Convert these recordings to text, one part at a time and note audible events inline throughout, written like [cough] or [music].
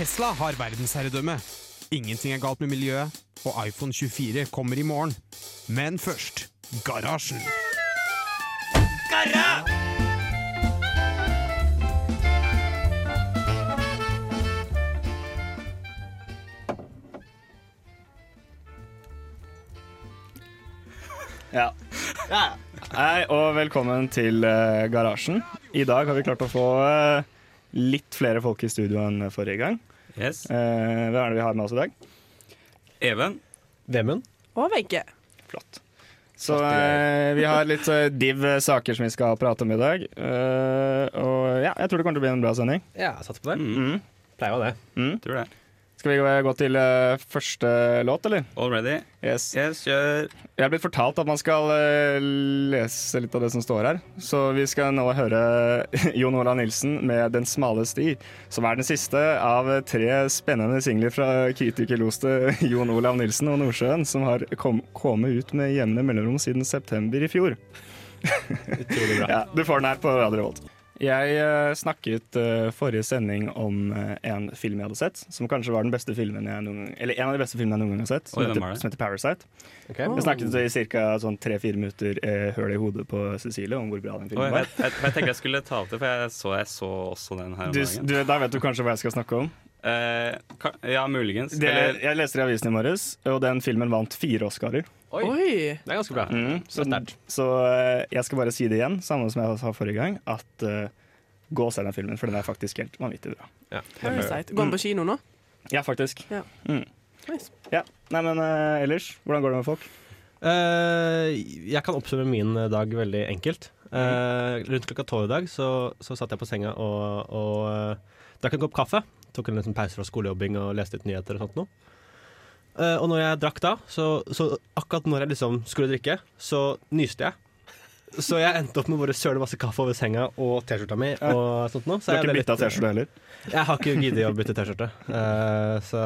Tesla har verdensherredømme. Ingenting er galt med miljøet, og iPhone 24 kommer i morgen. Men først Garasjen. Ja. Hei, og velkommen til uh, Garasjen. I dag har vi klart å få uh, litt flere folk i studio enn forrige gang. Yes. Eh, hvem er det vi har med oss i dag? Even. Vemund? Og Wenche. Flott. Så eh, vi har litt eh, div saker som vi skal prate om i dag. Eh, og ja, jeg tror det kommer til å bli en bra sending. Ja, jeg satser på det. Mm, Mm. Pleier jo det. Mm. tror det. Skal vi gå til uh, første låt, eller? Already. Yes. Yes, kjør. Jeg er blitt fortalt at man skal uh, lese litt av det som står her. Så vi skal nå høre [laughs] Jon Olav Nilsen med 'Den smale sti', som er den siste av tre spennende singler fra kritikerloste [laughs] Jon Olav Nilsen og Nordsjøen, som har kom, kommet ut med jevne mellomrom siden september i fjor. [laughs] Utrolig bra. Ja, du får den her på Radio Revolt. Jeg eh, snakket uh, forrige sending om uh, en film jeg hadde sett, som kanskje var den beste filmen jeg noen, eller en av de beste filmene jeg noen gang har sett, som, Oi, heter, som heter Parasite. Ok. Jeg snakket i ca. Sånn tre-fire minutter uh, høl i hodet på Cecilie om hvor bra den filmen Oi, var. jeg, jeg tenkte jeg skulle ta opp det, for jeg så, jeg så også den her om Du, dagen. du, da vet du kanskje hva jeg skal snakke om. Eh, ja, muligens. Det, jeg leste i avisen i morges, og den filmen vant fire Oscarer. Oi, Oi. det er ganske bra. Mm, så Det er så eh, jeg skal bare si det igjen, samme som jeg sa forrige gang, at uh, gå og se den filmen, for den er faktisk helt vanvittig bra. Ja. Parasite. Går den på kino nå? Ja, faktisk. Ja. Mm. Nice. Ja. Nei, men uh, ellers, hvordan går det med folk? Uh, jeg kan oppsummere min dag veldig enkelt. Eh, rundt klokka tolv i dag så, så satt jeg på senga og, og drakk en kopp kaffe. Tok en liten pause fra skolejobbing og leste litt nyheter og sånt noe. Uh, og når jeg drakk da, så, så akkurat når jeg liksom skulle drikke, så nyste jeg. Så jeg endte opp med å søle masse kaffe over senga og T-skjorta mi. og sånt noe. Du har ikke bytta T-skjorte heller? Jeg har ikke giddet å bytte T-skjorte. Uh, [laughs] så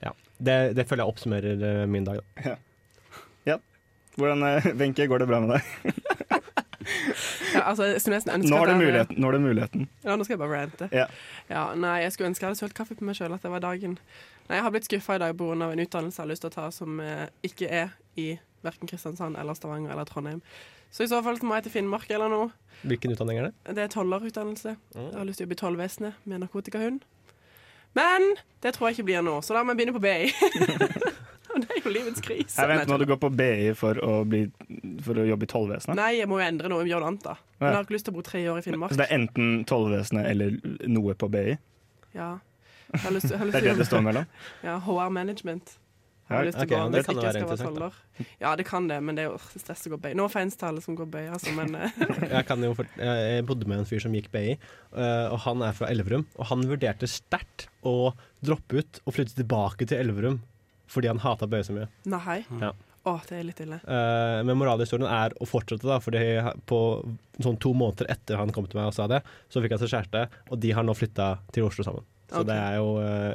ja. Det, det føler jeg oppsummerer eh, min dag. Da. Ja, Hvordan, eh, Wenche, går det bra med deg? Ja, altså, Nå er hadde- muligheten. Nå er det muligheten. Ja, nå skal jeg bare rante. Ja. Ja, nei, jeg skulle ønske jeg hadde sølt kaffe på meg sjøl, at det var dagen. Nei, jeg har blitt skuffa i dag pga. en utdannelse jeg har lyst til å ta som eh, ikke er i verken Kristiansand eller Stavanger eller Trondheim. Så i så fall må jeg til Finnmark eller noe. Hvilken utdanning er det? Det er tollerutdannelse. Jeg har lyst til å jobbe i tollvesenet med narkotikahund. Men det tror jeg ikke blir noe, så da må jeg begynne på BI. [laughs] Er jo livets krise. Jeg vet når du går på BI for å, bli, for å jobbe i tollvesenet? Nei, jeg må jo endre noe noe annet, da. Men jeg har ikke lyst til å bo tre år i Finnmark. Så det er enten tollvesenet eller noe på BI? Ja. Jeg har lyst jeg har lyst Det er det det står mellom? [laughs] Ja, HR management. Jeg har Ja, lyst til ok, å gå det hvis kan være interessant. Ja, det kan det, men det er jo stress å gå bøy. No offense til alle som går BI, altså, men [laughs] eh, Jeg, kan jo fort, jeg jeg bodde med en fyr som gikk BI, eh, og han er fra Elverum. Og han vurderte sterkt å droppe ut og flytte tilbake til Elverum fordi han hata bøye så mye. nei. Ja. Å, det er litt ille. Uh, men moralhistorien er å fortsette, da, fordi på sånn to måneder etter han kom til meg og sa det, så fikk han seg kjæreste, og de har nå flytta til Oslo sammen. Så okay. det er jo uh,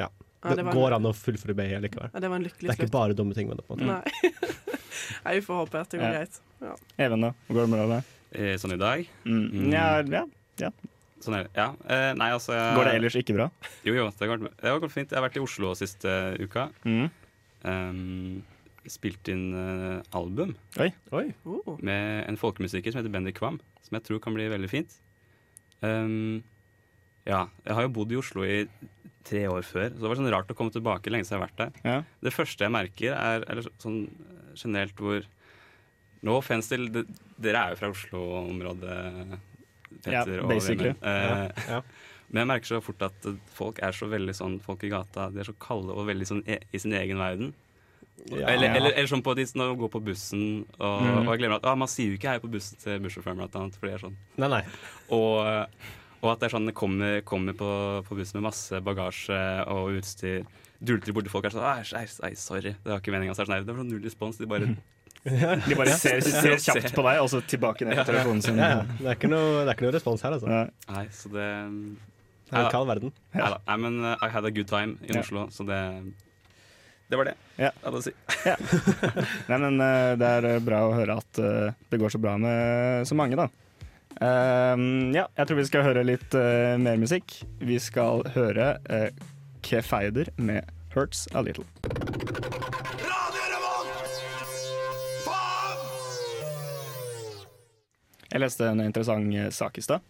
Ja, Det, det går en, an å fullføre BI likevel. ja, det var en Det er ikke slutt. bare dumme ting med det. på en måte. Nei. [laughs] Jeg får håpe at det går Ja. greit. Ja. Even, da? Går det bra med deg? eh, sånn i dag? Mm. Mm. Ja, ja. Sånn er det. Ja. Eh, nei, altså jeg- Går det ellers ikke bra? Jo, jo, det har gått, det har gått fint. Jeg har vært i Oslo siste uka. Mm. Um, spilt inn uh, album Oi. Oh. med en folkemusiker som heter Bendik Kvam, som jeg tror kan bli veldig fint. Um, ja, jeg har jo bodd i Oslo i tre år før, så det var sånn rart å komme tilbake lenge siden jeg har vært der. Ja. Det første jeg merker, er eller sånn eh, generelt hvor No offense til Dere er jo fra Oslo-området, Petter Ja, og basically. Vemund. Eh, Ja. [laughs] Men jeg merker så fort at folk er så veldig sånn Folk i gata De er så kalde og veldig sånn e i sin egen verden. Ja. Eller, eller, eller sånn på de når man går på bussen og, mm. og jeg glemmer at ah, man sier jo ikke hei på bussen til bussjåføren, blant annet. For det er sånn. Nei, nei. Og, og at det er sånn kommer, kommer på, på bussen med masse bagasje og utstyr. Dulter borti folk og er sånn «Æsj, sorry, det var ikke meninga. Så er sånn, det var sånn null respons. De bare [laughs] De bare ser, ser kjapt på deg, og så tilbake ned på telefonen sin. Ja, ja. Det, er ikke noe, det er ikke noe respons her, altså. Nei, så det Det er en kald verden. Da. Nei, men uh, I had a good time i Ja. Oslo, så det Det var det. Jeg hadde å si. [laughs] Nei, men eh, det er eh, bra å høre at det går så bra med så mange, da. Ehm, ja, jeg tror vi skal høre litt uh, mer musikk. Vi skal høre uh, Kefeider med 'Hurts A Little'. Jeg leste en interessant eh, sak i stad.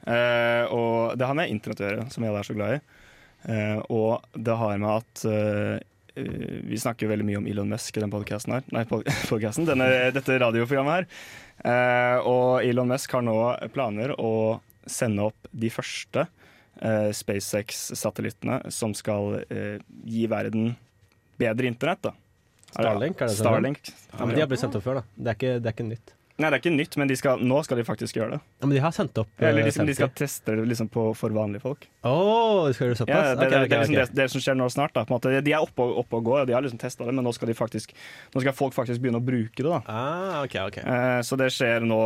Uh, og det har med internett å gjøre, som jeg er så glad i. Uh, og det har med at uh, Vi snakker veldig mye om Elon Musk i den podcasten her. Nei, pod- [laughs] podcasten, denne, dette radioprogrammet her. Og Elon Musk har nå planer å sende opp de første SpaceX-satellittene som skal gi verden bedre internett. da. Starlink, er det? Starlink. Ja, men de har blitt sendt opp før, da. Det er ikke, det er ikke nytt. Nei, det er ikke nytt, men de skal, nå skal de faktisk gjøre det. Ja, men de har sendt opp Eller de, de skal teste det liksom på, for vanlige folk. Oh, de skal gjøre det såpass? Ja, det, det, det, okay, det, er liksom ok. det, det som skjer nå snart. Da. De er oppe oppe og går, og de har liksom testa det, men nå skal, de faktisk, nå skal folk faktisk begynne å bruke det. Ah. Eh, så det skjer nå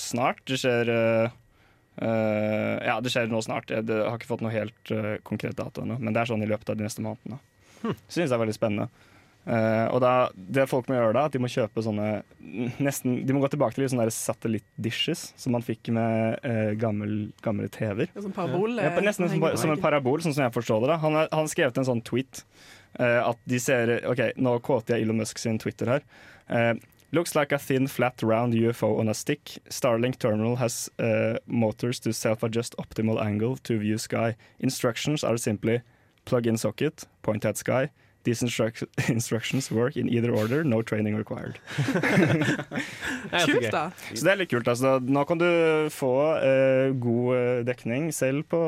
snart. Det skjer uh, Ja, det skjer nå snart. Jeg det, har ikke fått noe helt uh, konkret dato ennå, men det er sånn i løpet av de neste månedene. Hm. Syns det er veldig spennende. Eh, og da, det folk må gjøre da, at de må kjøpe sånne nesten, De må gå tilbake til sånne satellittdishes som man fikk med uh, gammel, gamle TV-er. Ja, parabol. Ja, nesten som, som en parabol, sånn som jeg forstår det. da. Han har skrevet en sånn tweet. uh, at de ser OK, nå kåter jeg Elon Musk sin Twitter her. Eh, Looks like a thin, flat, round UFO on a stick. Starlink terminal has uh, motors to self-adjust optimal angle to view sky. Instructions are simply plug in socket, point at sky. These instruc [laughs] instructions work in either order, no training required. [laughs] Kult, da. Så det er litt kult. altså. Nå kan du få uh, god eh, dekning selv på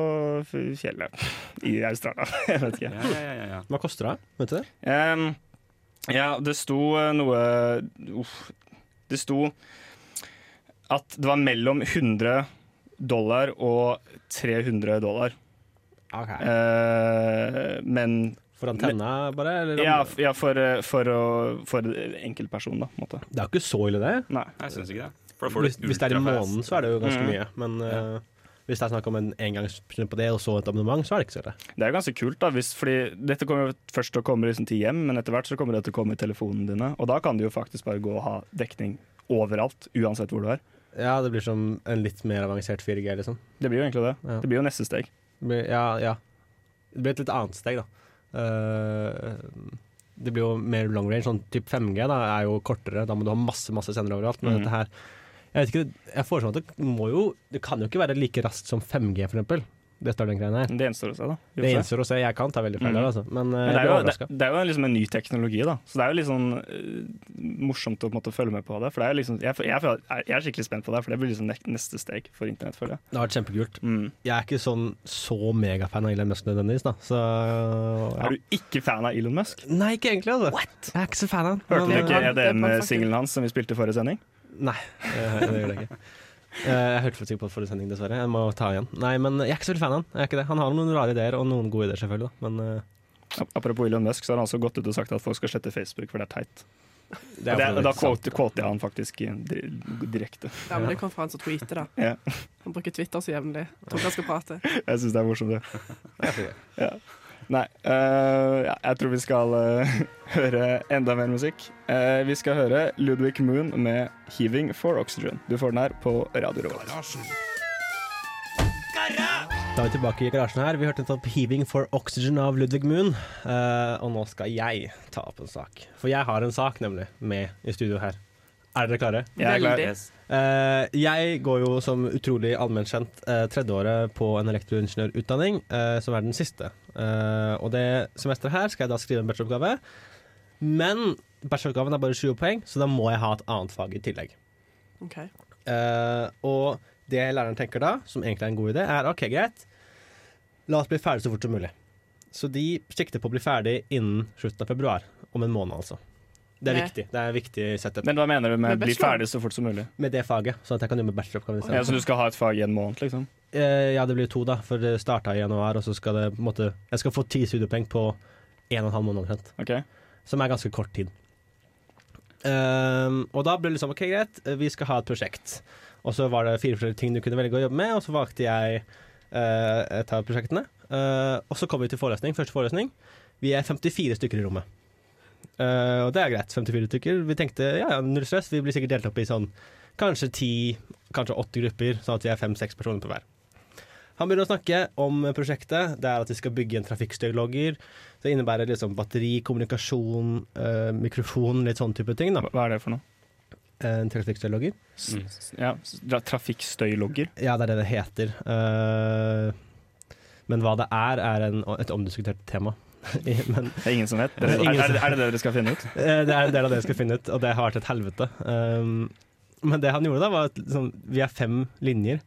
fjellet i Australia. [laughs] Jeg vet ikke. Ja, ja, ja, ja. Hva koster det? Vet du det? Um, ja, det sto eh, noe uh, Det sto at det var mellom 100 dollar og 300 dollar. Eh, men For antenna, bare? Eller? ja, ja for, eh, for, for enkeltperson, da. Måte. Det er jo ikke så ille, det. Nei. Jeg synes ikke det. For får Hvis, hvis det er i måneden, så er det jo ganske Mm. mye. Men eh, hvis det er snakk om en engangspris på det, og så et abonnement, så er det ikke så ille. Det er jo ganske kult, da, hvis, fordi dette kommer jo først til å komme liksom til hjem, men etter hvert så kommer det til å komme i telefonene dine. Og da kan du jo faktisk bare gå og ha dekning overalt, uansett hvor du er. Ja, det blir som en litt mer avansert 4G, liksom. Det blir jo egentlig det. Ja. Det blir jo neste steg. Ja, ja. Det blir et litt annet steg, da. Eh, det blir jo mer long range. Sånn typ 5G da, er jo kortere. Da må du ha masse masse sendere overalt. Men mm. dette her Jeg vet ikke, jeg foreslår at det må jo Det kan jo ikke være like raskt som 5G, for eksempel. Det den greia her. Det gjenstår å se, da. Det gjenstår å se. Jeg kan ta veldig feil der, altså. Men, eh, Men det er jo, det, det er jo liksom en ny teknologi, da. Så det er jo litt sånn uh, morsomt å på en måte følge med på det. For det er jo liksom, jeg, jeg, jeg er skikkelig spent på det, for det blir liksom neste steg for internett, føler jeg. Det har vært kjempekult. Mm. Jeg er ikke sånn så megafan av Elon Musk nødvendigvis, da. Så ja. Er du ikke fan av Elon Musk? Nei, ikke egentlig, altså. Jeg er ikke så fan av han. Hørte du ikke er EDM-singelen hans som vi spilte i forrige sending? Nei, det gjør jeg ikke. [laughs] Eh, Jeg hørte faktisk ikke på forrige sending, dessverre. Jeg må ta igjen. Nei, men jeg er ikke så veldig fan av han. Jeg er ikke det. Han har noen rare ideer, og noen gode ideer, selvfølgelig. Da. Men uh... Apropos Elon Musk, så har han også gått ut og sagt at folk skal slette Facebook, for det er teit. det er Det, for da quoter jeg han faktisk direkte. Ja, men det kom fra han som tweeter, da. Ja. Han bruker Twitter så jevnlig. Tror ikke han skal prate. [laughs] Jeg syns det er morsomt, det. Ja. er. Nei, Uh, ja, jeg tror vi skal uh, [laughs] høre enda mer musikk. Uh, vi skal høre Ludvig Moon med 'Heaving for Oxygen'. Du får den her på Radio Revolt. Da er vi tilbake i garasjen her. Vi hørte nettopp 'Heaving for Oxygen' av Ludvig Moon. Eh, og nå skal jeg ta opp en sak. For jeg har en sak, nemlig, med i studio her. Er dere klare? Jeg er klar. Yes. Uh, jeg går jo som utrolig allmennkjent uh, tredjeåret på en elektroingeniørutdanning, uh, som er den siste. Eh, og det semesteret her skal jeg da skrive en bacheloroppgave. Men bacheloroppgaven er bare 20 poeng, så da må jeg ha et annet fag i tillegg. Ok. Eh, og det læreren tenker da, som egentlig er en god idé, er OK, greit, la oss bli ferdig så fort som mulig. Så de sikter på å bli ferdig innen slutten av februar. Om en måned, altså. Det er viktig. Det er viktig setup Men hva mener du med Med 'bli ferdig så fort som mulig'? med det faget, sånn at jeg kan jobbe med bacheloroppgaven Ja, så du skal ha et fag i en måned, liksom? Eh, ja, det blir to, da. For det starta i januar, og så skal det på en måte Jeg skal få ti studiepoeng på en og en halv måned omtrent. Okay. Som er ganske kort tid. Um, og da ble det liksom OK, greit, vi skal ha et prosjekt. Og så var det fire forskjellige ting du kunne velge å jobbe med, og så valgte jeg uh, et av prosjektene. Uh, og så kom vi til forelesning. Første forelesning. Vi er 54 stykker i rommet. Eh, og det er greit. 54 stykker. Vi tenkte ja, ja, null stress. Vi blir sikkert delt opp i sånn kanskje ti, kanskje åtte grupper, sånn at vi er fem-seks personer på hver. Han begynner å snakke om prosjektet. Det er at de skal bygge en trafikkstøylogger. Det innebærer liksom batteri, kommunikasjon, uh, mikrofon, litt sånn type ting. da. Hva er det for noe? En trafikkstøylogger. Mm. ja, Trafikkstøylogger. Ja, det er det det heter. Uh, men hva det er, er en, et omdiskutert tema. [laughs] men Det er ingen som vet. Det er Dere, er, er, det- er det det dere skal finne ut? Eh, Det er en del av det jeg skal finne ut, og det har vært et helvete. Um, men det han gjorde da, var at liksom, vi er fem linjer.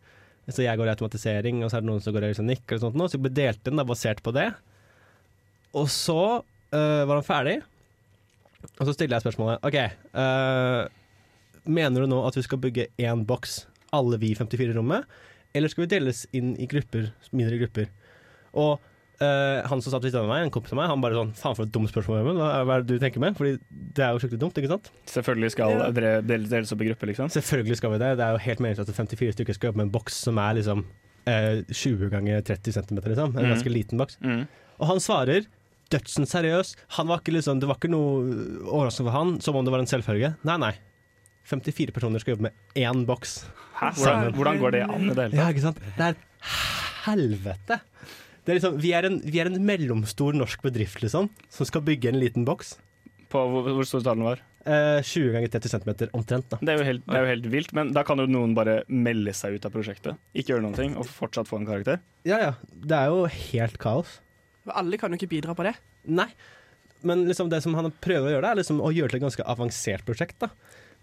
Så jeg går i automatisering, og så er det noen som går i elektronikk, eller sånt noe, så vi ble delt inn da, basert på det. Og så uh, var han ferdig, og så stiller jeg spørsmålet OK, uh, mener du nå at vi skal bygge én boks, alle vi 54 i rommet, eller skal vi deles inn i grupper, mindre grupper? Og eh, han som satt ved siden av meg, en kompis av meg, han bare sånn Faen, for et dumt spørsmål, Emil. Hva, hva er det du tenker med? Fordi det er jo skikkelig dumt, ikke sant? Selvfølgelig skal Ja. dere deles, deles opp i grupper, liksom. Selvfølgelig skal vi det. Det er jo helt meningsløst at 54 stykker skal jobbe med en boks som er liksom eh, 20 ganger 30 cm, liksom. En mm. ganske liten boks. Mm. Og han svarer dødsen seriøs. Han var ikke liksom, det var ikke noe overraskende for han, som om det var en selvfølge. Nei, nei. 54 personer skal jobbe med én boks. Hæ? Hvordan, hvordan går det an i det hele tatt? Ja, ikke sant? Det er helvete. Det er liksom, vi, er en, vi er en mellomstor norsk bedrift, liksom, som skal bygge en liten boks. På hvor, hvor stor tallen var? Eh, 20 ganger 30 cm omtrent, da. Det er, jo helt, det er jo helt vilt, men da kan jo noen bare melde seg ut av prosjektet. Ikke gjøre noen ting, og fortsatt få en karakter. Ja, ja. Det er jo helt kaos. Alle kan jo ikke bidra på det. Nei. Men liksom det som han prøver å gjøre, det er liksom å gjøre til et ganske avansert prosjekt. da.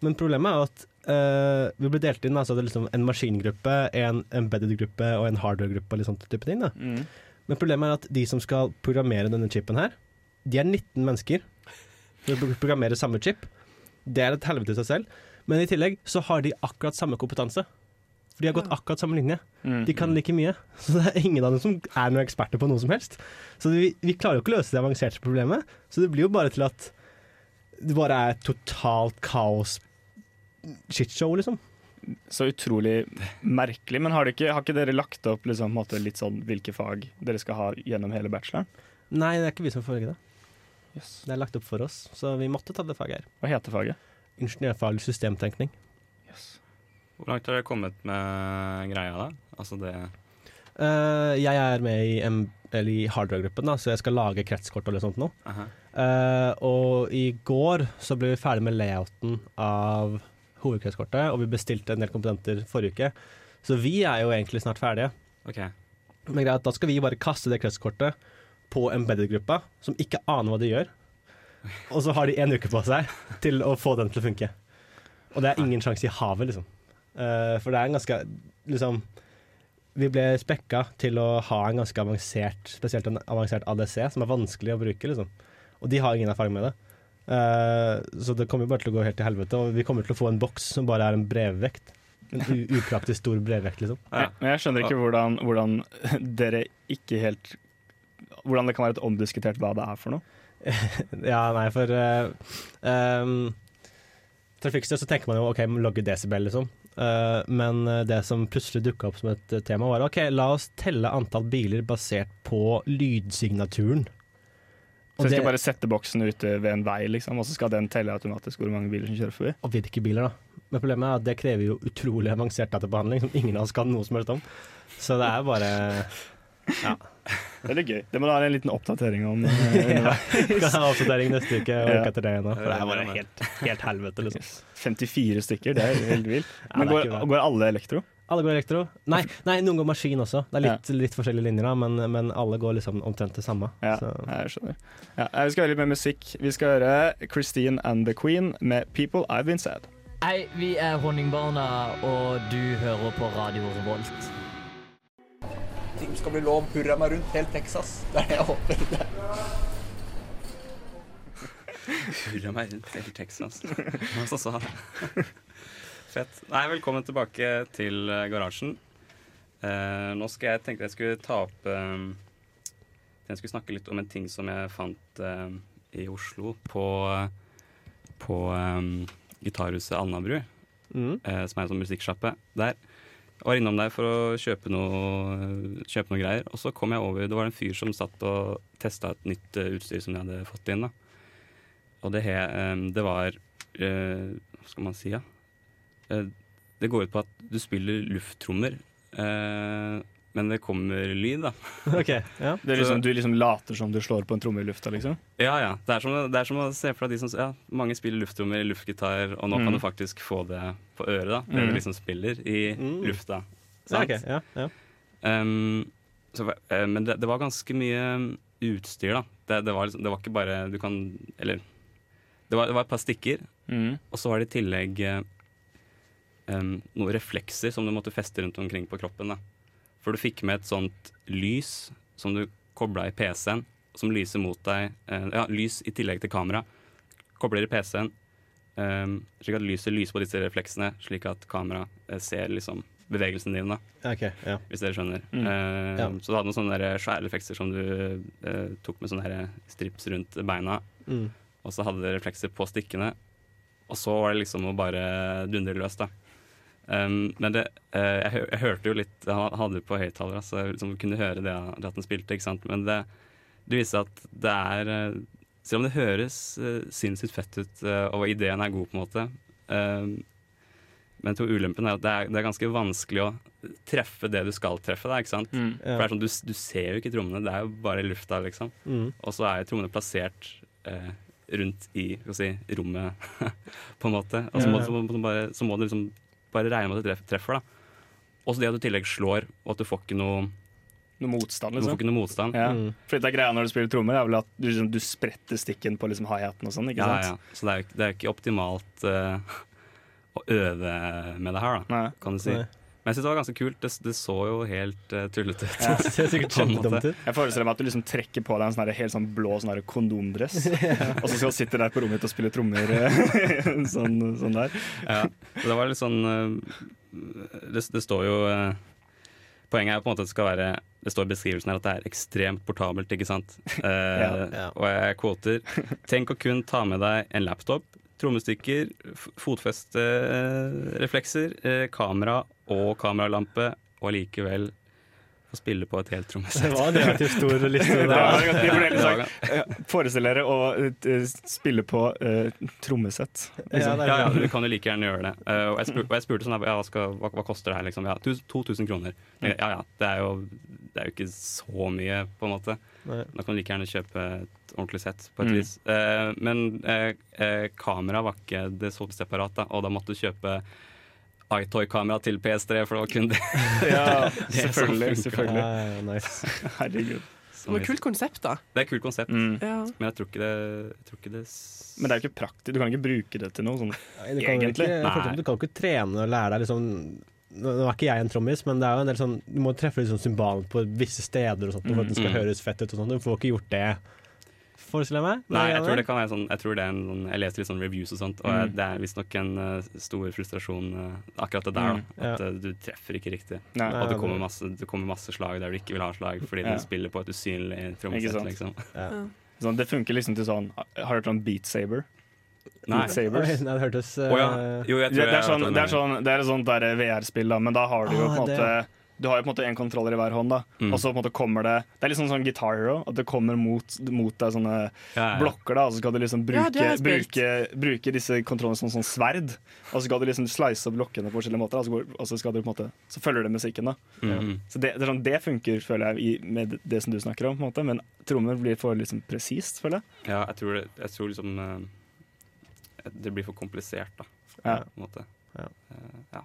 Men problemet er jo at eh, vi ble delt inn altså det er liksom en maskingruppe, en embedded-gruppe og en hardware-gruppe. og litt sånt type ting da. Mm. Men problemet er at de som skal programmere denne chipen her, de er 19 mennesker. For å programmere samme chip. Det er et helvete i seg selv. Men i tillegg så har de akkurat samme kompetanse. For de har gått akkurat samme linje. Mm. De kan like mye. [laughs] Så det er ingen av dem som er noen eksperter på noe som helst. Så vi, vi klarer jo ikke å løse det avanserte problemet. Så det blir jo bare til at det bare er totalt kaos shitshow, liksom. Så utrolig merkelig. Men har, ikke, har ikke dere lagt opp liksom, måte, litt sånn hvilke fag dere skal ha gjennom hele bacheloren? Nei, det er ikke vi som foregår det. Det er lagt opp for oss, så vi måtte ta det faget her. Hva heter faget? Ingeniørfaglig systemtenkning. Hvor langt har dere kommet med greia da? Altså det uh, jeg er med i, M- i hardware-gruppen, så jeg skal lage kretskort og litt sånt nå. -huh. uh, og i går så ble vi ferdig med layouten av hovedkretskortet, og vi bestilte en del komponenter forrige uke. Så vi er jo egentlig snart ferdige. Okay. Men greit, da skal vi bare kaste det kretskortet på embedded-gruppa, som ikke aner hva de gjør. Og så har de en uke på seg til å få den til å funke. Og det er ingen sjanse i havet, liksom. Uh, for det er en ganske liksom Vi ble spekka til å ha en ganske avansert, spesielt en avansert ADC, som er vanskelig å bruke, liksom. Og de har ingen erfaring med det. Eh, så det kommer jo bare til å gå helt til helvete. Og vi kommer til å få en boks som bare er en brevvekt. En u upraktisk stor brevvekt, liksom. Ja. Men jeg skjønner ikke hvordan, hvordan dere ikke helt Hvordan det kan være et omdiskutert hva det er for noe. [laughs] Ja, nei, for uh, um, Trafikkstøy så tenker man jo OK, logge desibel, liksom. Uh, men det som plutselig dukka opp som et tema, var OK, la oss telle antall biler basert på lydsignaturen. Så jeg det- skal bare sette boksen ute ved en vei, liksom, og så skal den telle automatisk hvor mange biler som kjører forbi. Og hvilke biler, da. Men problemet er at det krever jo utrolig avansert databehandling, som ingen av oss kan noe som helst om. Så det er bare [laughs] Det er litt gøy. Det må du ha en liten oppdatering om. [laughs] eh, ja, oppdatering neste uke og Ja. uka etter det igjen. For det er bare helt, helt helvete, liksom. 54 stykker, det er helt vilt. Men går, går alle elektro? Alle går elektro. Nei, nei, noen går maskin også. Det er litt, litt forskjellige linjer, da, men, men alle går liksom omtrent det samme. Ja, Så. jeg skjønner. Ja, vi skal høre litt mer musikk. Vi skal høre Christine and the Queen med 'People I've Been Sad'. Hei, vi er Honningbarna, og du hører på Radio Revolt. ting skal bli lov. Hurra meg rundt helt Texas. Det er det jeg håper. Hurra meg rundt hele Texas. Hva så sa det? Fett. Nei, velkommen tilbake til eh, garasjen. Eh, nå skal jeg tenke jeg skulle ta opp eh, Jeg skulle snakke litt om en ting som jeg fant eh, i Oslo på, på eh, gitarhuset Alnabru, Mm. eh, som er en sånn musikksjappe der. Jeg var innom der for å kjøpe noe, kjøpe noe greier, og så kom jeg over Det var en fyr som satt og testa et nytt utstyr som de hadde fått inn. da og det, he, det var Hva skal man si, ja? Eh, det går ut på at du spiller lufttrommer eh, men det kommer lyd, da. [laughs] Okay, ja. Det er liksom, du liksom later som du slår på en tromme i lufta, liksom? Ja, ja. Det er som, det er som å se for deg de som ja, Mange spiller lufttrommer i luftgitar, og nå Mm. kan du faktisk få det på øret, da. Det Mm. du liksom spiller i Mm. lufta. Ja, Sant? ok, ja, ja. Um, så, eh, men det, det var ganske mye utstyr, da. Det, det, var liksom, det var ikke bare Du kan Eller det var, det var et par stikker, Mm. og så var det i tillegg eh, em, noen reflekser som du måtte feste rundt omkring på kroppen. Da. For du fikk med et sånt lys som du kobla i PC-en, som lyser mot deg. uh, ja, lys i tillegg til kamera. Kobler i PC-en, um, slik at lyset lyser på disse refleksene, slik at kamera uh, ser liksom bevegelsen din, Da Okay, ja. hvis dere skjønner. Mm. Uh, Ja. Så du hadde noen sånne der som du uh, tok med sånne strips rundt beina, Mm. og så hadde det reflekser på stikkene. Og så var det liksom å bare dundre løs, da. Um, men det, uh, jeg, jeg hørte jo litt Han hadde det på høyttalere, så jeg liksom kunne høre det, det at den spilte. ikke sant? Men det, det viser at det er eh, Selv om det høres uh, sinnssykt fett ut, uh, og ideen er god, på en måte um, Men to ulempen er at det er, det er ganske vanskelig å treffe det du skal treffe. Da, ikke sant? Mm. For det er sånn, du, du ser jo ikke trommene, det er jo bare lufta, liksom. Mm. Og så er jo trommene plassert eh, rundt i skal si, rommet, [laughs] på en måte. Og så må, Ja. så må, du bare, så må du liksom bare regne med at du treffer, da. Og så det at du i tillegg slår, og at du får ikke noe, Noe motstand, du får liksom? ikke noe motstand. Ja. Mm. For det er greia når du spiller trommer, er vel at du, liksom, du spretter stikken på liksom hi-haten og sånn, ikke Ja, sant? ja. Så det er, jo ikke- det er jo ikke optimalt uh, [laughs] å øve med det her, da, Nei. kan du si. Nei. Men jeg syns det var ganske kult. Det, det så jo helt uh, tullete ut. Ja. Det ser sikkert [laughs] kjempedumt ut. Jeg forestiller meg at du liksom trekker på deg en sånn her helt sånn blå sånn her kondomdress, [laughs] [laughs] og så skal du sitte der på rommet ditt og spille trommer eh, sånn, sånn der. Ja, det var litt sånn uh, det, det står jo uh, Poenget er på en måte at det skal være Det står i beskrivelsen her at det er ekstremt portabelt, ikke sant? Uh, Ja, ja. Og jeg kvoter Tenk å kun ta med deg en laptop, trommestikker, fotfestereflekser, uh, kamera og kameralampe, og likevel få spille på et helt Det var en relativt stor liste. [laughs] Det var en ganske Ja. Eh, Forestill dere å eh, spille på uh, trommesett. Liksom. er- Ja, ja, du kan jo like gjerne gjøre det. Uh, og, jeg spurte, og jeg spurte sånn, ja, hva, skal, hva, hva koster det her? Liksom? Ja, 2000 kroner. Ja ja, det er, jo, det er jo ikke så mye, på en måte. Da kan du like gjerne kjøpe et ordentlig sett, på et Mm. vis. Uh, men kamera var ikke det solgte separat, da, og da måtte du kjøpe iToy-kamera til PS3, for det var kun det. [laughs] Ja, [laughs] Det sånn selvfølgelig. selvfølgelig. Ja, ja, nice. [laughs] Herregud. Det var et kult konsept, da. Det er et kult konsept, Mm. Ja. men jeg tror ikke det, jeg tror ikke det s- Men det er jo ikke praktisk. Du kan ikke bruke det til noe sånn. Nei, Du kan, Egentlig? ikke, du kan ikke trene og lære deg liksom Nå er ikke jeg en trommis, men det er jo en del sånn du må treffe liksom cymbalen på visse steder og sånt, for at den skal Mm. høres fett ut. og sånt. Du får ikke gjort det, forestiller jeg meg. Nei, jeg tror det kan være sånn Jeg tror det er en sånn Jeg leser litt sånn reviews og sånt, og Mm. jeg- det er visstnok en uh, stor frustrasjon uh, akkurat det der, Mm, da. At ja. eh, du treffer ikke riktig. Nei. Og det kommer masse, det kommer masse slag der du ikke vil ha slag, fordi Ja. du spiller på et usynlig trommesett, liksom. Ja. Sånn, det funker liksom til sånn Har du hørt om Beat Saber? Nei. Sabers? Nei, det hørtes Å ja. eh, Jo, jeg Det, tror jeg er sånn, det, er sånn, det er et sånt VR-spill, da, men da har du jo Ah, på en det, måte Du har jo på en måte en kontroller i hver hånd, da. Mm. og så på en måte kommer det Det er litt sånn sånn Guitar Hero, at det kommer mot, mot deg sånne Ja, ja. blokker, da, og så skal du liksom bruke, spilt. bruke, bruke disse kontrollene som sånn sverd. Og så skal du liksom slice opp blokkene på forskjellige måter, og så, går, og så, skal du på en måte, så følger det musikken. da Mm. Så det, det, er sånn, det funker, føler jeg, i, med det som du snakker om, på en måte men trommer blir for liksom presist, føler jeg. Ja, jeg tror, det, jeg tror liksom eh, Det blir for komplisert, da. Ja. På en måte. Ja. Eh, ja.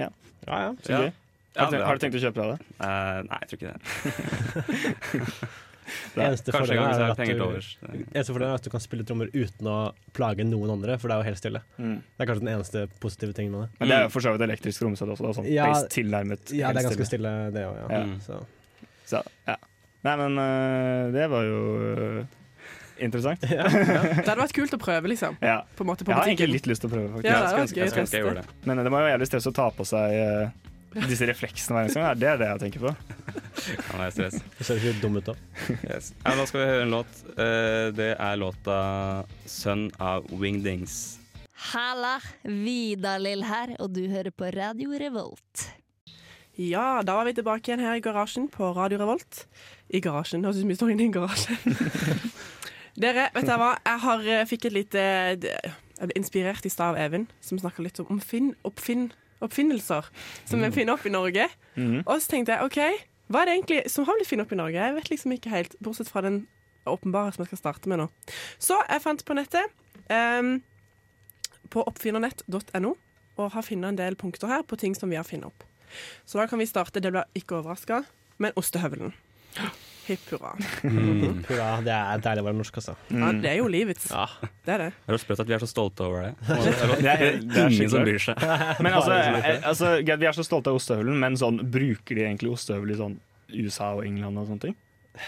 Ja, ja. Så Ja. Ja, Har, du, har du tenkt å kjøpe deg det? Uh, nei, jeg tror ikke det. [laughs] Eneste [laughs] Kanskje en gang fordelen er, er eneste er at du kan spille trommer uten å plage noen andre, for det er jo helt stille. Mm. Det er kanskje den eneste positive tingen med det. Men det er jo for så vidt elektrisk trommesett også. Da, sånn, Ja. base tilnærmet Ja, det er ganske stille, det òg, ja. Ja. Mm. Så. Så, ja. Nei, men uh, det var jo uh, interessant. [laughs] Det hadde vært kult å prøve, liksom. Ja. På en måte på Jeg har egentlig litt lyst til å prøve, faktisk. Ja, det ønske gøy jeg gjorde det. Men det må jo være jævlig stress å ta på seg øh, disse refleksene hver eneste gang. Det er det jeg tenker på. Kan være stress. Det ser ikke dum ut da. Yes. Ja, nå skal vi høre en låt. Eh, det er låta 'Sønn av Wingdings'. Halla, Vidar-Lill her, og du hører på Radio Revolt. Ja, da var vi tilbake igjen her i garasjen på Radio Revolt. I garasjen. Høres ut som vi står inne i en garasje. [laughs] Dere, vet dere hva? Jeg har, eh, fikk et lite Jeg ble inspirert i stad av Even, som snakka litt om oppfinn, oppfinn, oppfinnelser som vi finner opp i Norge. Mm. Og så tenkte jeg OK, hva er det egentlig som har blitt funnet opp i Norge? Jeg vet liksom ikke helt, bortsett fra den åpenbare som jeg skal starte med nå. Så jeg fant på nettet, um, på oppfinnernett.no, og har funnet en del punkter her på ting som vi har funnet opp. Så da kan vi starte, det blir ikke overraska, med ostehøvelen. [gasps] Hipp hurra. Mm. Hurra, det er deilig å være norsk, altså. Ja, det er jo livets. Ja. Det er det. Det er sprøtt at vi er så stolte over det. [laughs] Det er Det er- det er ingen som bryr seg. [laughs] Men altså, eh, altså, vi er så stolte av ostehøvelen, men sånn, bruker de egentlig ostehøvel i sånn USA og England og sånne ting?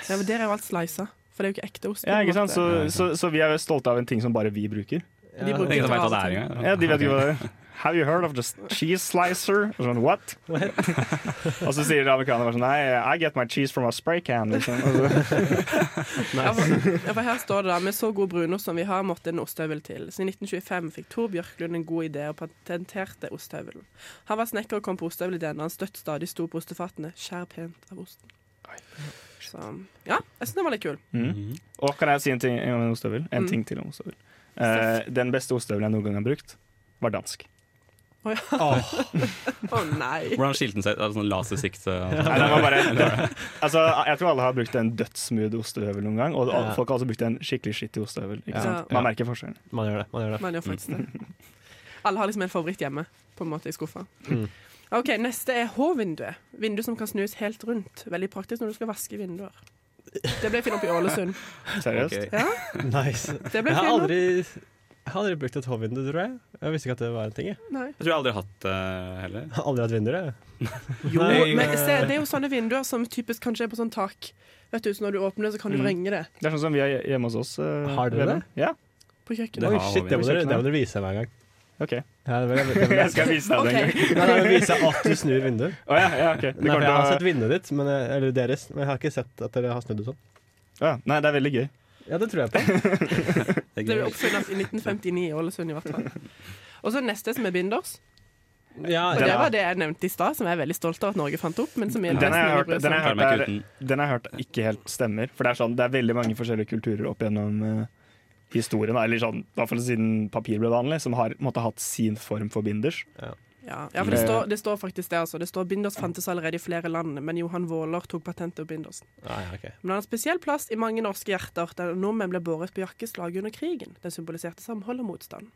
Ja, men Der er jo alt slisa, for det er jo ikke ekte ost. Ja, ikke sant? Så, så, så vi er stolte av en ting som bare vi bruker. De bruker ikke hva det er engang. Ja, de vet ikke hva det er. Have you heard of the cheese slicer? Og sånn, what? [laughs] og så sier amerikanerne sånn Nei, I get my cheese from a spray can. Liksom. Og [laughs] Ja, for, ja, for her står det da Med så god brunost som vi har, måtte en ostehøvel til. Så i 1925 fikk Tor Bjørklund en god idé og patenterte ostehøvelen. Han var snekker og kom på ostehøvelideen da han støtt stadig sto på ostefatene. Skjær pent av osten. Så ja, jeg syns den var litt kul. Mm. Og kan jeg si en ting om en ostehøvel? En Mm. ting til om ostehøvel. Uh, den beste ostehøvelen jeg noen gang har brukt, var dansk. Å ja. oh, [laughs] nei. Hvordan skilte den seg? Er det Sånn lasersikt? bare, altså, jeg tror alle har brukt en dødssmooth ostehøvel noen gang, og Ja. folk har også brukt en skikkelig skittig ostehøvel. Ikke Ja. sant? Man merker forskjellen. Man gjør det. man gjør det. Man gjør faktisk det. [laughs] Alle har liksom en favoritt hjemme, på en måte, i skuffa. Mm. OK, neste er H-vinduet. Vindu som kan snus helt rundt. Veldig praktisk når du skal vaske vinduer. Det ble funnet opp i Ålesund. Seriøst. Okay. Ja, [laughs] Nice. det ble Jeg har aldri opp. Jeg har aldri brukt et H-vindu, tror jeg. Jeg visste ikke at det var en ting. Jeg, Nei. Jeg tror jeg aldri har hatt det heller. jeg [laughs] har aldri hatt vinduer, jeg. Jo, men se, det er jo sånne vinduer som typisk kanskje er på sånn tak. Vet du, så Når du åpner det, så kan du Mm. vrenge det Det er sånn som vi har hjemme hos oss. Uh, Har dere det? Ja, på Det kjøkkenet. Oi, har shit, vi. det må, dere, det må dere vise meg en gang. OK. Ja, det vil det vil [laughs] Jeg skal vise deg det en gang. Nei, jeg vil vise at du snur vinduet. Oh, ja, ja, okay. Det Nei, jeg har sett vinduet ditt, men eller deres, men jeg har ikke sett at dere har snudd det sånn. Ja, nei, det er veldig gøy. Ja, det tror jeg på. [laughs] Det Det ble oppfunnet i 1959 i Ålesund, i hvert fall. Og så neste, som er binders. Ja, Og det var det jeg nevnte i stad, som jeg er veldig stolt av at Norge fant opp. Men som jeg Den har jeg hørt, den jeg hørt, er, den har jeg hørt ikke helt stemmer. For det er, sånn, det er veldig mange forskjellige kulturer opp gjennom uh, historien, eller sånn, i hvert fall siden papir ble vanlig, som har måtte hatt sin form for binders. Ja, ja, for det står, det står faktisk det, altså. Det står Binders fantes allerede i flere land, men Johan Våler tok patentet på Bindersen. Ah, ja, okay. Men han har spesiell plass i mange norske hjerter, der nordmenn ble båret på jakkeslag under krigen. Den symboliserte samhold og motstand.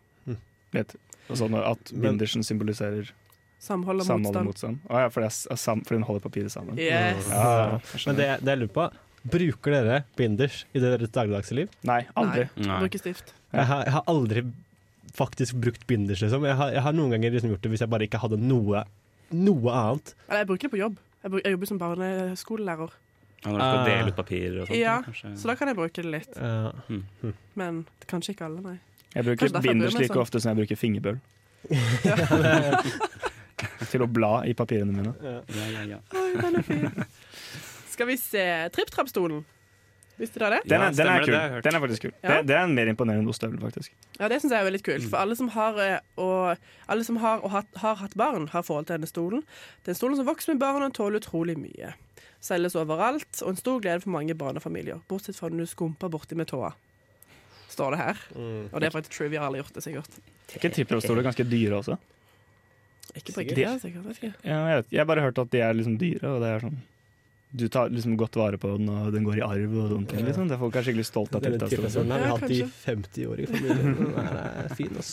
Vet, og sånn at bindersen symboliserer Samhold og samhold motstand. Å ah, ja, for, det er, sam, for den holder papiret sammen. Yes. Ja, Men det, det jeg lurer på, bruker dere binders i deres dagligdagse liv? Nei, aldri. Nei, Nei. bruker stift. Jeg, har, jeg har aldri faktisk brukt binders, liksom. Jeg har, jeg har noen ganger liksom gjort det hvis jeg bare ikke hadde noe, noe annet. Eller jeg bruker det på jobb. Jeg, bruk, jeg jobber som barneskolelærer, Ja, når du skal Ah. dele ut papir og sånt. Ja, kanskje. så da kan jeg bruke det litt. Uh, Men kanskje ikke alle, nei. Jeg bruker binders like sånn. ofte som jeg bruker fingerbøl. [laughs] Til å bla i papirene mine. Ja, ja, ja. Oi, den er fin. Skal vi se Tripp-trapp-stolen. Visste dere det? Den Ja, er, den er kul. det. Den er faktisk kul. Ja. Det, det er en mer imponerende ostehøvel, faktisk. Ja, det syns jeg er veldig kult. For alle som har, eh, og, alle som har, og hatt, har hatt barn, har forhold til denne stolen. Den stolen som vokser med barn og tåler utrolig mye. Selges overalt, og en stor glede for mange barnefamilier. Bortsett fra når du skumper borti med tåa. Står det her. mm. Og det er faktisk trivia, alle har gjort det sikkert. Er ikke trippelstoler ganske dyre også? Ikke på. IKEA, sikkert. Ja, jeg, jeg har bare hørt at de er liksom dyre, og det er sånn Du tar liksom godt vare på den, og den går i arv og sånne ting. Liksom. Det er folk er skikkelig stolte av Denne trippelstolen. trippelstolen har vi hatt i 50 år i familien. Den er fin, ass.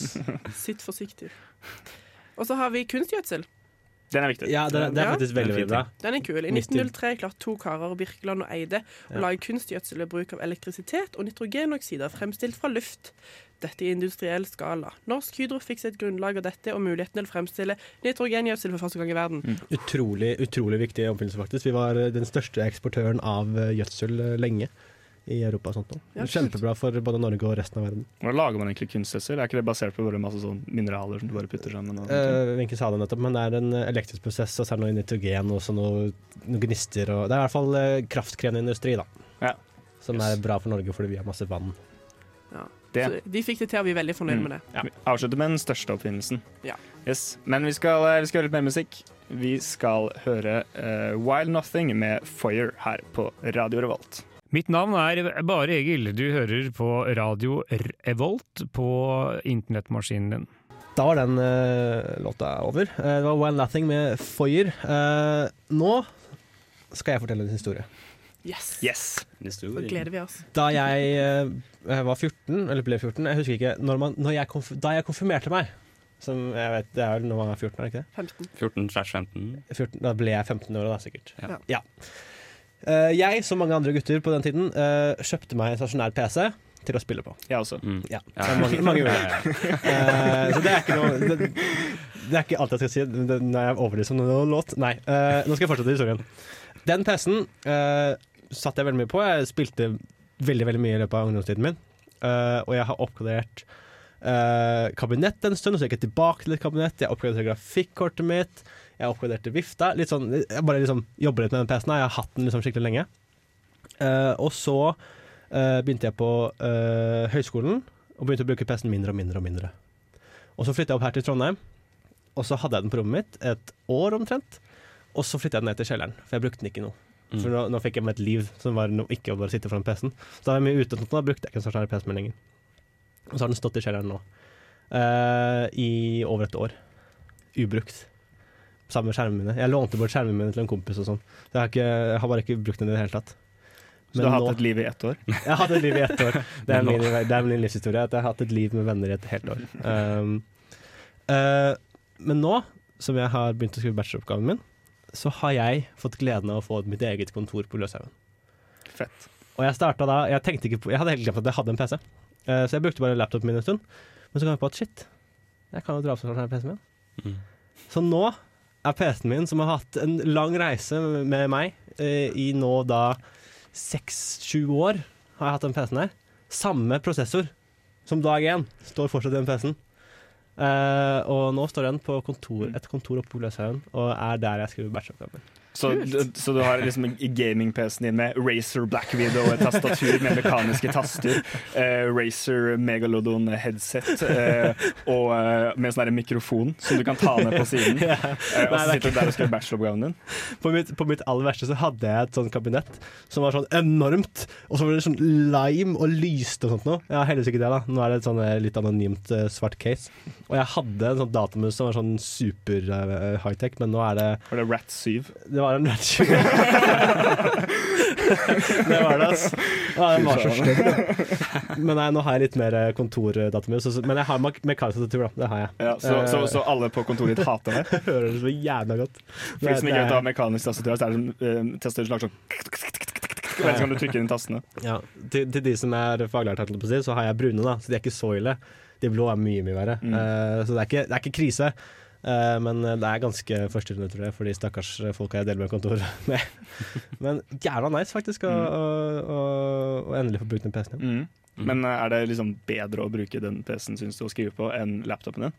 Sitt forsiktig. Og så har vi kunstgjødsel. Den er viktig. Ja, det, det er Ja. faktisk veldig, veldig bra. Den er kul. I 1903 klarte to karer, Birkeland og Eide, å Ja. lage kunstgjødsel ved bruk av elektrisitet og nitrogenoksider fremstilt fra luft. Dette i industriell skala. Norsk Hydro fikk sitt grunnlag av dette og muligheten til å fremstille nitrogengjødsel for første gang i verden. Utrolig, utrolig viktig oppfinnelse, faktisk. Vi var eh, den største eksportøren av eh, gjødsel eh, lenge i Europa. og sånt nå. Ja, Kjempebra for både Norge og resten av verden. Hvordan lager man egentlig kunstgjødsel? Er ikke det basert på bare masse sånn mineraler som du bare putter sammen? Uh, Wenche sa det nettopp, men det er en eh, elektrisk prosess, og så er det noe nitrogen og så noe, noe gnister. Og, det er i hvert fall uh, kraftkrevende industri, da. Ja. Som er bra for Norge fordi vi har masse vann. Det. Så de fikk det til, og vi er veldig fornøyd Mm. med det. Vi avslutter med den største oppfinnelsen. Ja. Yes. Men vi skal, eh, vi skal høre litt mer musikk. Vi skal høre uh, Wild Nothing med Foyer her på Radio Revolt. Mitt navn er Bare Egil. Du hører på radio Revolt på internettmaskinen din. Da var den uh, låta over. Uh, det var One Nothing med Foyer. Uh, nå skal jeg fortelle en historie. Yes! Yes. Så gleder vi oss. Da jeg var 14, eller ble 14, jeg husker ikke når man, når jeg konf Da jeg konfirmerte meg, som jeg vet, det er vel når man er 14, er det ikke det? 15. 14 15. 14, da ble jeg 15 år da, sikkert. Ja. Eh, jeg, som mange andre gutter på den tiden, eh, kjøpte meg en stasjonær PC til å spille på. Jeg også. Mm. Ja, Ja. mange, mange uh. [laughs] Eh, så det er ikke noe det, det er ikke alt jeg skal si det, når jeg overlever som noe låt. Nei, uh, nå skal jeg fortsette historien. Den PC-en uh, satt jeg veldig mye på. Jeg spilte veldig veldig mye i løpet av ungdomstiden min. Eh, og jeg har oppgradert eh, kabinett en stund, og så gikk jeg tilbake til et kabinett. Jeg oppgraderte grafikkortet mitt. Jeg oppgraderte vifta. Litt sånn, jeg bare liksom jobber litt med den PC-en. Jeg har hatt den liksom skikkelig lenge. Uh, og så uh, begynte jeg på uh, høyskolen og begynte å bruke PC-en mindre og mindre og mindre. Og så flytta jeg opp her til Trondheim, og så hadde jeg den på rommet mitt et år omtrent. Og så flytta jeg den ned til kjelleren, for jeg brukte den ikke noe. For nå, nå fikk jeg meg et liv som var no, ikke å bare sitte foran PC-en. Så da var jeg mye ute, og da brukte jeg ikke en stasjonær PC min lenger. Og så har den stått i kjelleren nå i over et år. Ubrukt. Sammen med skjermene mine. Jeg lånte bort skjermene mine til en kompis og sånn. Jeg har, ikke, jeg har bare ikke brukt den i det hele tatt. Så du har hatt et liv i ett år? [laughs] Jeg har hatt et liv i ett år. [laughs] Det er min, det er min livshistorie. At jeg har hatt et liv med venner i et helt år. [laughs] Um, uh, men nå som jeg har begynt å skrive bacheloroppgaven min, så har jeg fått gleden av å få mitt eget kontor på Løshaugen. Fett. Og jeg starta da Jeg tenkte ikke på Jeg hadde helt glemt at jeg hadde en PC. uh, så jeg brukte bare laptopen min en stund. Men så kom jeg på at shit, jeg kan jo dra opp sånn PC-en min. Mm. Så nå er PC-en min, som har hatt en lang reise med meg eh, i nå da seks-sju år, har jeg hatt den PC-en her. Samme prosessor som dag én står fortsatt i den PC-en. Eh, og nå står den på kontor, et kontor oppe på Gløshaugen, og er der jeg skriver bacheloroppgaven min. Så, så du har liksom gaming-PC-en din med Razer Black Widow, et tastatur med mekaniske taster, eh, Razer Megalodon headset eh, og eh, med sånn mikrofon som du kan ta ned på siden. [laughs] Ja. Og så er sitter du der og skriver bacheloroppgaven din. På mitt, på mitt aller verste så hadde jeg et sånt kabinett som var sånn enormt, og så var det sånn lime og lyste og sånt noe. Har heldigvis ikke det, da. Nå er det et sånn litt anonymt svart case. Og jeg hadde en sånn datamus som var sånn super high-tech, men nå er det Var det Rat 7? Det var en 7. [laughs] det var det, altså. Ja, den var så stygg. Men nei, nå har jeg litt mer eh, kontordatamus. Men jeg har mek- mekanisk tastatur, da. Det har jeg. Ja, så, så, så alle på kontoret ditt hater det? [laughs] Hører det så jævla godt. For de som ikke vet hva mekanisk tastatur er, så er det uh, som lager sånn Jeg vet ikke om du trykker inn tastene. Ja, til, til de som er faglært, så har jeg brune, da, så de er ikke så ille. De blå er mye, mye verre. Mm. Uh, så det er, ikke, det er ikke krise. Eh, men det er ganske forstyrrende, tror jeg, for de stakkars folka jeg deler med kontor [laughs] med. Men jævla nice, faktisk, å, Mm. å, å, å endelig få brukt den PC-en. Mm. Men eh, er det liksom bedre å bruke den PC-en synes du å skrive på enn laptopen din?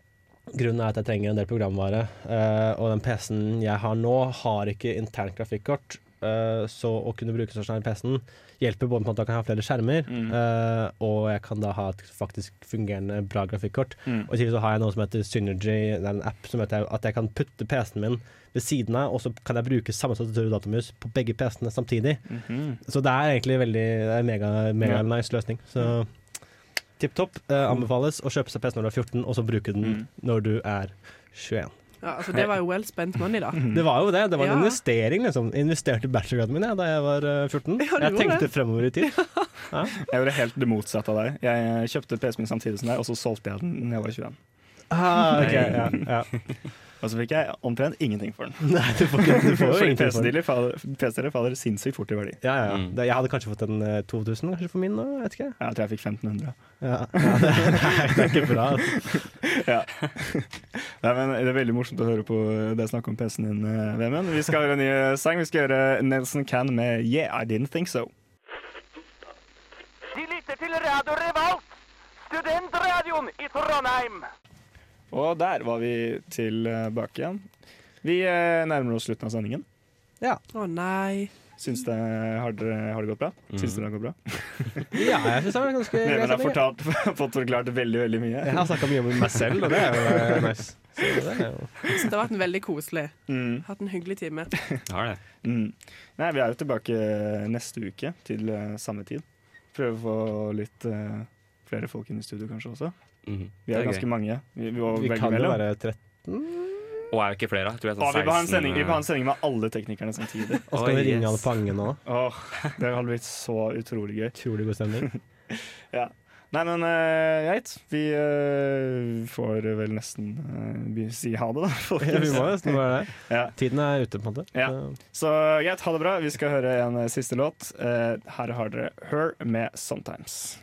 Grunnen er at jeg trenger en del programvare, eh, og den PC-en jeg har nå, har ikke internt grafikkort. eh, så å kunne bruke stasjonær PC-en hjelper både med at jeg kan ha flere skjermer, Mm. uh, og jeg kan da ha et faktisk fungerende bra grafikkort. Mm. Og tillegg så har jeg noe som heter Synergy, det er en app som heter at jeg kan putte PC-en min ved siden av, og så kan jeg bruke samme tastatur og datamus på begge PC-ene samtidig. Mhm. Så det er egentlig veldig det er mega, mega Ja. nice løsning. Så tipp topp. Uh, anbefales å kjøpe seg PC når du er 14, og så bruke den Mm. når du er 21. Ja, altså Det var jo well spent money, da. [laughs] Det var jo det. Det var en Ja. investering, liksom. Jeg investerte i bachelorgraden min jeg, da jeg var eh, 14. Ja, jeg tenkte det. fremover i tid. [laughs] Ja. Jeg gjorde helt det motsatte av deg. Jeg kjøpte PC-en min samtidig som deg, og så solgte jeg den da jeg var 21. Ah, ok, ja, ja. [laughs] Og så fikk jeg omtrent ingenting for den. [laughs] Nei, du får, du [laughs] får jo ingenting for den. PC-deler faller, sinnssykt fort i verdi. Ja, ja. Mm. Jeg hadde kanskje fått en eh, 2000 kanskje for min nå, vet ikke. Ja, Jeg tror jeg fikk 1500. Ja, [laughs] ja, det, nei, det er ikke bra. Altså. Ja. Nei, men Det er veldig morsomt å høre på deg snakke om PC-en din, eh, Vemund. Vi skal høre en ny sang. Vi skal høre Nelson Can med 'Yeah, I Didn't Think So'. De lytter til Radio Revolt, studentradioen i Trondheim. Og der var vi tilbake igjen. Vi eh, nærmer oss slutten av sendingen. Ja. Å nei. Syns det, har, dere, har det gått bra? Syns dere det har gått bra? [laughs] Ja, jeg syns det var ganske greit. Neven har fortalt, [laughs] fått forklart veldig veldig mye. Jeg har snakka mye om meg selv, og det er jo eh, nice. Så det er jo Så det har vært en veldig koselig. Mm. Hatt en hyggelig time. [laughs] Har det. Mm. Nei, vi er jo tilbake neste uke til eh, samme tid. Prøve å få litt uh, flere folk inn i studio kanskje også. Mhm. Vi er er ganske gøy. mange. Vi, vi, Vi kan jo være 13. Og er jo ikke flere, tror jeg sånn Å, sånn vi vil ha en sending, vi ha en sending med alle teknikerne samtidig. Og skal vi ringe yes. alle fangene òg. nå. Det hadde blitt så utrolig gøy. Utrolig god stemning. [laughs] Ja. Nei, men uh, greit. Vi uh, får vel nesten uh, si ha det, da. [laughs] Ja, vi må nesten bare det. Ja. Tiden er ute, på en måte. Ja. Så greit, ha det bra. Vi skal høre en siste låt. Eh, her har dere Her med 'Sometimes'.